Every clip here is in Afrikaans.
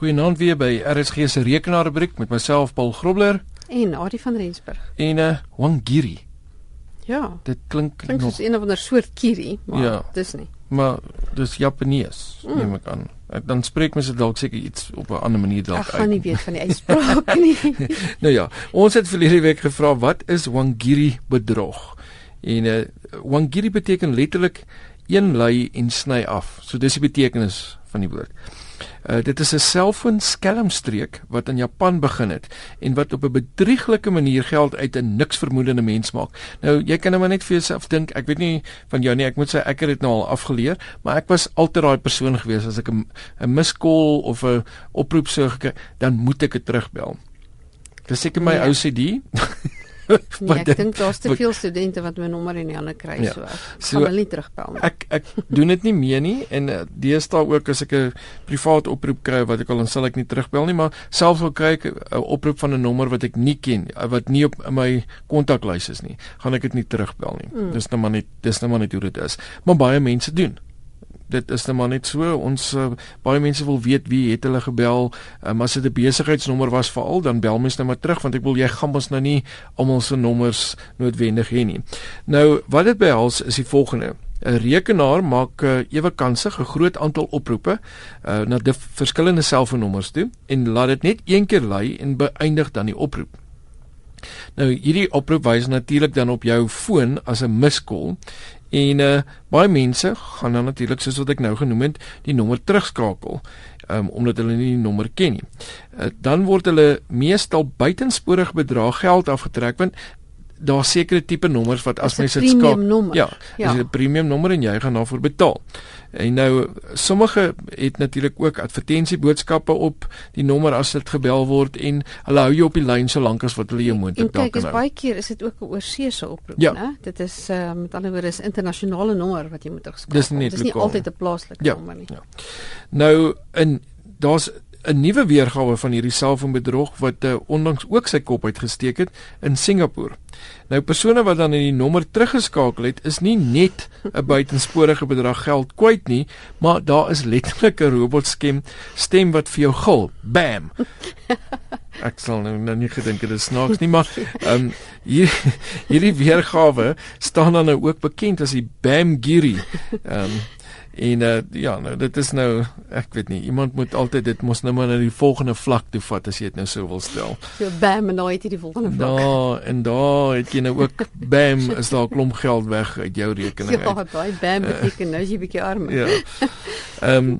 Goeienaand weer by RSG se rekenaarrubriek met myself Paul Grobler en Adie van Rensburg. En 'n uh, Wangiri. Ja. Dit klink klink soos een of ander soort kiri, maar ja, dis nie. Maar dis Japanees, mm. neem ek aan. Ek dan spreek mense dalk seker iets op 'n ander manier dalk uit. Ek gaan nie weet van die uitspraak nie. nou ja, ons het verlede week gevra wat is Wangiri bedrog? En 'n uh, Wangiri beteken letterlik een lei en sny af. So dis die betekenis van die woord. Uh, dit is 'n selfoon skelmstreek wat in Japan begin het en wat op 'n bedrieglike manier geld uit 'n niks vermoedende mens maak. Nou jy kan nou maar net vir jouself dink, ek weet nie van jou nie, ek moet sê ek het dit nou al afgeleer, maar ek was altyd daai persoon gewees as ek 'n 'n miskol of 'n oproep sou gekry, dan moet ek dit terugbel. Dis seker my ja. OCD. nee, ek dink daar's te veel studente wat my nommer in die hande kry ja. so. so gaan hulle nie terugbel nie. Ek ek doen dit nie meer nie en uh, deesdae ook as ek 'n privaat oproep kry wat ek al dan sal ek nie terugbel nie, maar selfs al kry ek 'n oproep van 'n nommer wat ek nie ken, uh, wat nie op my kontaklys is nie, gaan ek dit nie terugbel nie. Mm. Dis nou maar net dis nou maar net hoe dit is. Maar baie mense doen dit is net maar net so. Ons uh, baie mense wil weet wie het hulle gebel. Um, as dit 'n besigheidsnommer was veral dan bel mens nou maar terug want ek wil jy gaan ons nou nie almal se nommers noodwendig hê nie. Nou wat dit behels is die volgende. 'n rekenaar maak uh, ewe kansig 'n groot aantal oproepe uh, na die verskillende selfoonnommers toe en laat dit net een keer lei en beëindig dan die oproep Nou hierdie oproep wys natuurlik dan op jou foon as 'n miskol En uh baie mense gaan dan natuurlik soos wat ek nou genoem het, die nommer terugskakel um, omdat hulle nie die nommer ken nie. Uh, dan word hulle meestal buitensporig bedrag geld afgetrek want daar sekere tipe nommers wat as mens dit skakel ja, ja. is 'n premium nommer en jy gaan daarvoor betaal. En nou sommige het natuurlik ook advertensieboodskappe op die nommer as dit gebel word en hulle hou jou op die lyn solank as wat hulle jou moontlik dalk kan. Kyk, is baie keer is dit ook 'n oorseese oproep, ja. né? Dit is uh, met ander woorde is internasionale nommer wat jy moet geskakel. Dis nie, nie altyd 'n plaaslike ja, nommer nie. Ja. Nou in daar's 'n nuwe weergawe van hierdie selfoonbedrog wat uh, onlangs ook sy kop uitgesteek het in Singapore. Nou persone wat dan in die nommer teruggeskakel het, is nie net 'n buitensporige bedrag geld kwyt nie, maar daar is letterlik 'n robotstem stem wat vir jou gil. Bam. Ek sal nou, nou nie gedink dit is snaaks nie, maar ehm um, hier hierdie weergawe staan dan nou ook bekend as die Bam Giri. Ehm um, En uh, ja, nou dit is nou ek weet nie, iemand moet altyd dit mos nou maar na die volgende vlak toe vat as jy dit nou so wil stel. So bam en nou het jy die volgende vlak. Ja, en daar het jy nou ook bam is daar 'n klomp geld weg uit jou rekening ja, uit. Ja, baie bam beteken nou jy bietjie arm. Ja. Ehm um,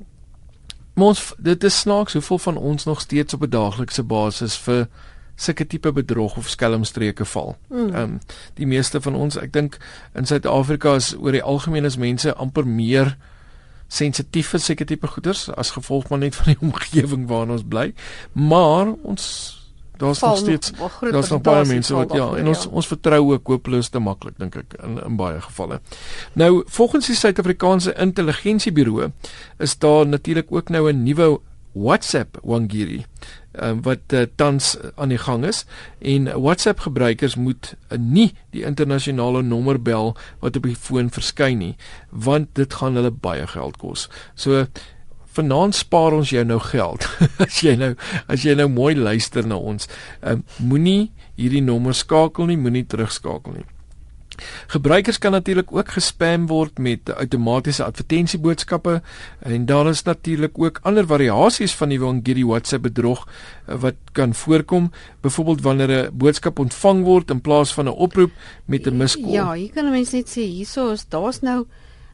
ons dit is snaaks hoeveel van ons nog steeds op 'n daaglikse basis vir sulke tipe bedrog of skelmstreke val. Hmm. Ehm um, die meeste van ons, ek dink in Suid-Afrika is oor die algemeen is mense amper meer sensitief vir seker tipe goeders as gevolg maar net van die omgewing waarin ons bly. Maar ons daar's nog steeds daar's nog baie mense wat ja en ons ja. ons vertrou ook hopeloos te maklik dink ek in in baie gevalle. Nou volgens die Suid-Afrikaanse Intelligensieburo is daar natuurlik ook nou 'n nuwe WhatsApp Wangiri um, wat uh, tans aan die gang is en WhatsApp gebruikers moet uh, nie die internasionale nommer bel wat op die foon verskyn nie want dit gaan hulle baie geld kos. So vanaand spaar ons jou nou geld as jy nou as jy nou mooi luister na ons. Um, moenie hierdie nommer skakel nie, moenie terugskakel nie. Gebruikers kan natuurlik ook gespam word met outomatiese advertensieboodskappe en daar is natuurlik ook ander variasies van die Wangiri WhatsApp bedrog eh, wat kan voorkom, byvoorbeeld wanneer 'n boodskap ontvang word in plaas van 'n oproep met 'n miskol. Ja, hier kan mense net sê hierso is daar's nou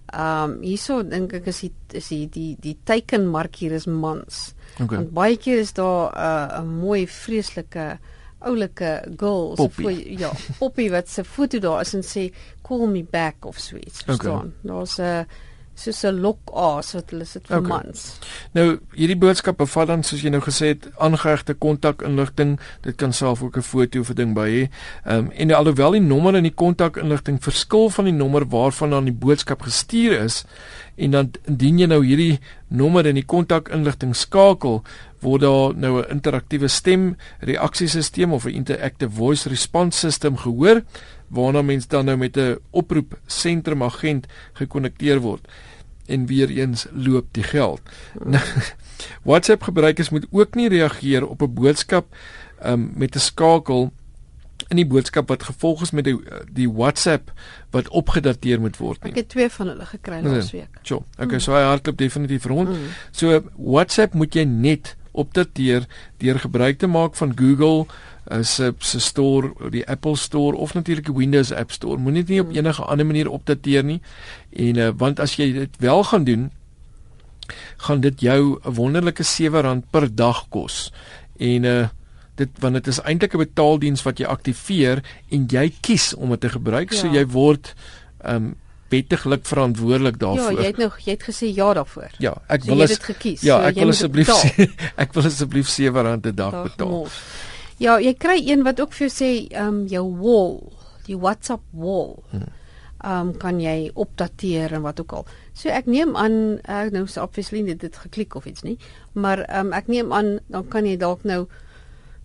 ehm um, hierso dink ek is die is die die, die teikenmark hier is mans. Okay. Want baie keer is daar eh, 'n uh, mooi vreeslike oulike girl se voor ja, poppy wat se foto daar is en sê call me back of sweet. Verstaan? Okay. Daar's 'n soos 'n lok aas wat hulle sit vir okay. mans. Nou hierdie boodskap bevat dan soos jy nou gesê het aangehegte kontakinligting. Dit kan self ook 'n foto of 'n ding by hê. Ehm um, en alhoewel die nommer en die kontakinligting verskil van die nommer waarvan dan die boodskap gestuur is en dan indien jy nou hierdie nommer en die kontakinligting skakel word daar nou 'n interaktiewe stem reaksiesisteem of 'n interactive voice response system gehoor waarna mens dan nou met 'n oproep sentrum agent gekonnekteer word en weer eens loop die geld. Hmm. Nou, WhatsApp gebruikers moet ook nie reageer op 'n boodskap um, met 'n skakel in die boodskap wat gevolg is met die die WhatsApp wat opgedateer moet word nie. Ek het twee van hulle gekry laasweek. Ja, so, okay, mm. so hy hardloop definitief rond. Mm. So WhatsApp moet jy net opdateer deur gebruik te maak van Google uh, se se store, die Apple Store of natuurlik die Windows App Store. Moenie dit nie op hmm. enige ander manier opdateer nie. En uh, want as jy dit wel gaan doen, gaan dit jou 'n wonderlike R7 per dag kos. En uh dit want dit is eintlik 'n betaaldiens wat jy aktiveer en jy kies om dit te gebruik, ja. so jy word um wettiglik verantwoordelik daarvoor. Ja, jy het nog jy het gesê ja daarvoor. Ja, ek so wil dit gekies. Ja, ek so wil asseblief ek wil asseblief R7 'n dag betaal. Mos. Ja, jy kry een wat ook vir jou sê ehm um, jou wall, die WhatsApp wall. Hmm. Ehm um, kan jy opdateer en wat ook al. So ek neem aan ek nou so obviously dit het geklik of iets nie, maar ehm um, ek neem aan dan kan jy dalk nou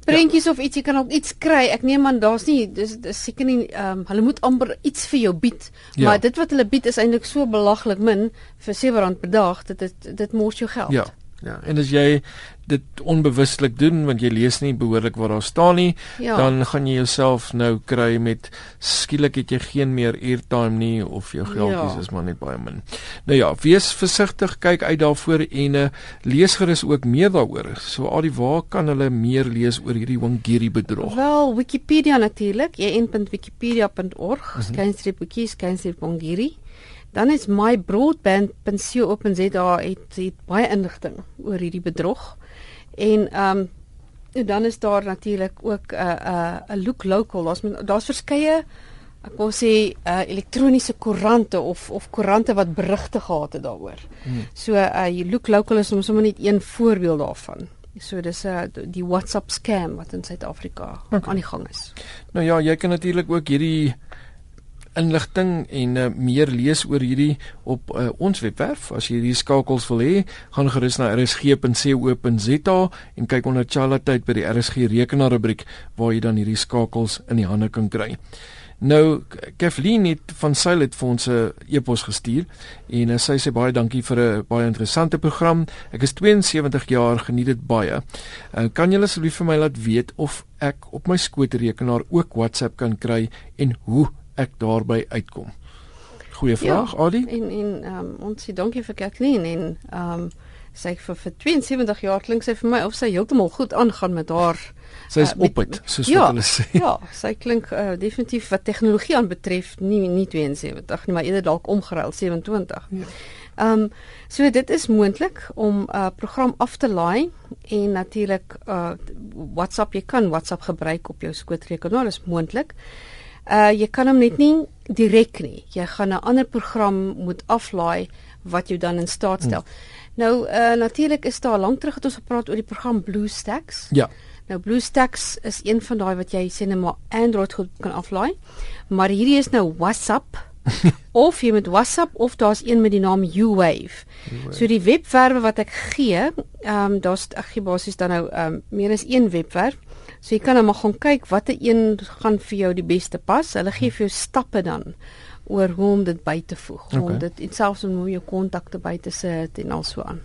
prentjies ja. of iets jy kan ook iets kry. Ek neem aan daar's nie dis seker nie ehm um, hulle moet amper iets vir jou bied. Ja. Maar dit wat hulle bied is eintlik so belaglik min vir R7 per dag. Dit dit dit mors jou geld. Ja. Ja, en as jy dit onbewustelik doen want jy lees nie behoorlik wat daar staan nie, ja. dan gaan jy jouself nou kry met skielik het jy geen meer airtime nie of jou geldjies ja. is maar net baie min. Nou ja, wees versigtig, kyk uit daarvoor en uh, lees gerus ook meer daaroor. So al die waar kan hulle meer lees oor hierdie Wangiri bedrog? Wel, Wikipedia natuurlik, en.wikipedia.org, mm -hmm. skynstreep wiki, skynstreep Wangiri. Dan is mybroadband.co.za het, het baie inligting oor hierdie bedrog. En ehm um, dan is daar natuurlik ook 'n uh, 'n uh, 'n look local. Daar's daar's verskeie ek wil sê uh, elektroniese koerante of of koerante wat berigte gehad het daaroor. Hmm. So uh look local is soms net een voorbeeld daarvan. So dis 'n uh, die WhatsApp scam wat in Suid-Afrika okay. aan die gang is. Nou ja, jy kan natuurlik ook hierdie inligting en uh, meer lees oor hierdie op uh, ons webwerf. As jy hierdie skakels wil hê, gaan gerus na rsg.co.za en kyk onder Chalatyd by die RSG rekenaar rubriek waar jy dan hierdie skakels in die hande kan kry. Nou Kathleen het van Silent vir ons 'n e-pos gestuur en uh, sy sê baie dankie vir 'n baie interessante program. Ek is 72 jaar, geniet dit baie. Uh, kan julle asseblief vir my laat weet of ek op my skootrekenaar ook WhatsApp kan kry en hoe ek daarby uitkom. Goeie ja, vraag, ja, Adi. En en ehm um, ons sê dankie vir Kathleen en ehm um, sy vir vir 72 jaar klink sy vir my of sy heeltemal goed aangaan met haar sy is uh, op dit soos ja, wat hulle sê. Ja, sy klink uh, definitief wat tegnologie aanbetref nie nie 72 nie, maar eerder dalk omgeruil 27. Ja. Ehm um, so dit is moontlik om 'n uh, program af te laai en natuurlik uh WhatsApp jy kan WhatsApp gebruik op jou skootrekenaar, is moontlik uh jy kan hom net nie direk nie. Jy gaan 'n ander program moet aflaai wat jou dan in staat stel. Hmm. Nou uh natuurlik is daar lank terug het ons gepraat oor die program BlueStacks. Ja. Nou BlueStacks is een van daai wat jy sê net maar Android goed kan aflaai. Maar hierdie is nou WhatsApp. of jy met WhatsApp of daar's een met die naam U-Wave. So die webwerwe wat ek gee, ehm um, daar's ek gee basies dan nou ehm um, meer as een webwerf. So jy kan nou maar gaan kyk watter een gaan vir jou die beste pas. Hulle gee vir jou stappe dan oor hoe om dit by te voeg. Okay. Om dit en selfs om hoe jou kontakte by te sit en al so aan.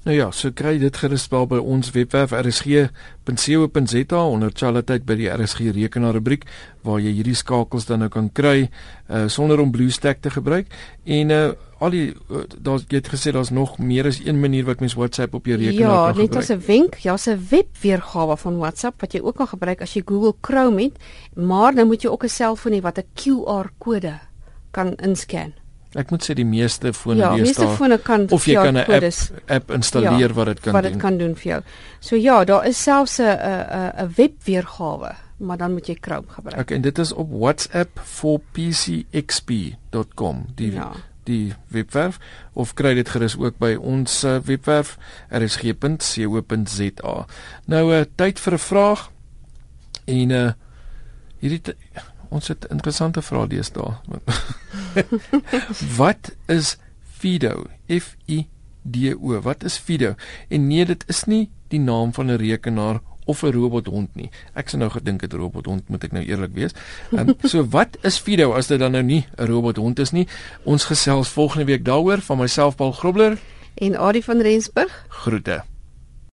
Nou ja, so kry dit gerusbel by ons webwerf rsg.co.za onder chalatyd by die RSG rekenaar rubriek waar jy hierdie skakels dan nou kan kry uh, sonder om BlueStack te gebruik en uh, al die uh, daar's jy het gesê daar's nog meer as een manier wat mens WhatsApp op jou rekenaar ja, kan gebruik. Ja, net as 'n wenk, ja, 'n webweergawe van WhatsApp wat jy ook kan gebruik as jy Google Chrome het, maar nou moet jy ook 'n selfoon hê wat 'n QR kode kan inscan. Ek moet sê die meeste fone ja, lees daar. Ja, meeste fone kan of jy kan 'n app, app installeer ja, wat dit kan wat doen. Wat dit kan doen vir jou. So ja, daar is selfs 'n 'n 'n webweergawe, maar dan moet jy Chrome gebruik. Okay, en dit is op whatsapp4pcxp.com. Die ja. die webwerf of kry dit gerus ook by ons uh, webwerf rsg.co.za. Nou 'n uh, tyd vir 'n vraag en uh hierdie ons het interessante vrae deesdae. wat is Fido? F I D O. Wat is Fido? En nee, dit is nie die naam van 'n rekenaar of 'n robothond nie. Ek sou nou gedink het robothond moet ek nou eerlik wees. Um, so wat is Fido as dit dan nou nie 'n robothond is nie? Ons gesels volgende week daaroor van myself Paul Grobler En Adie van Rensburg. Groete.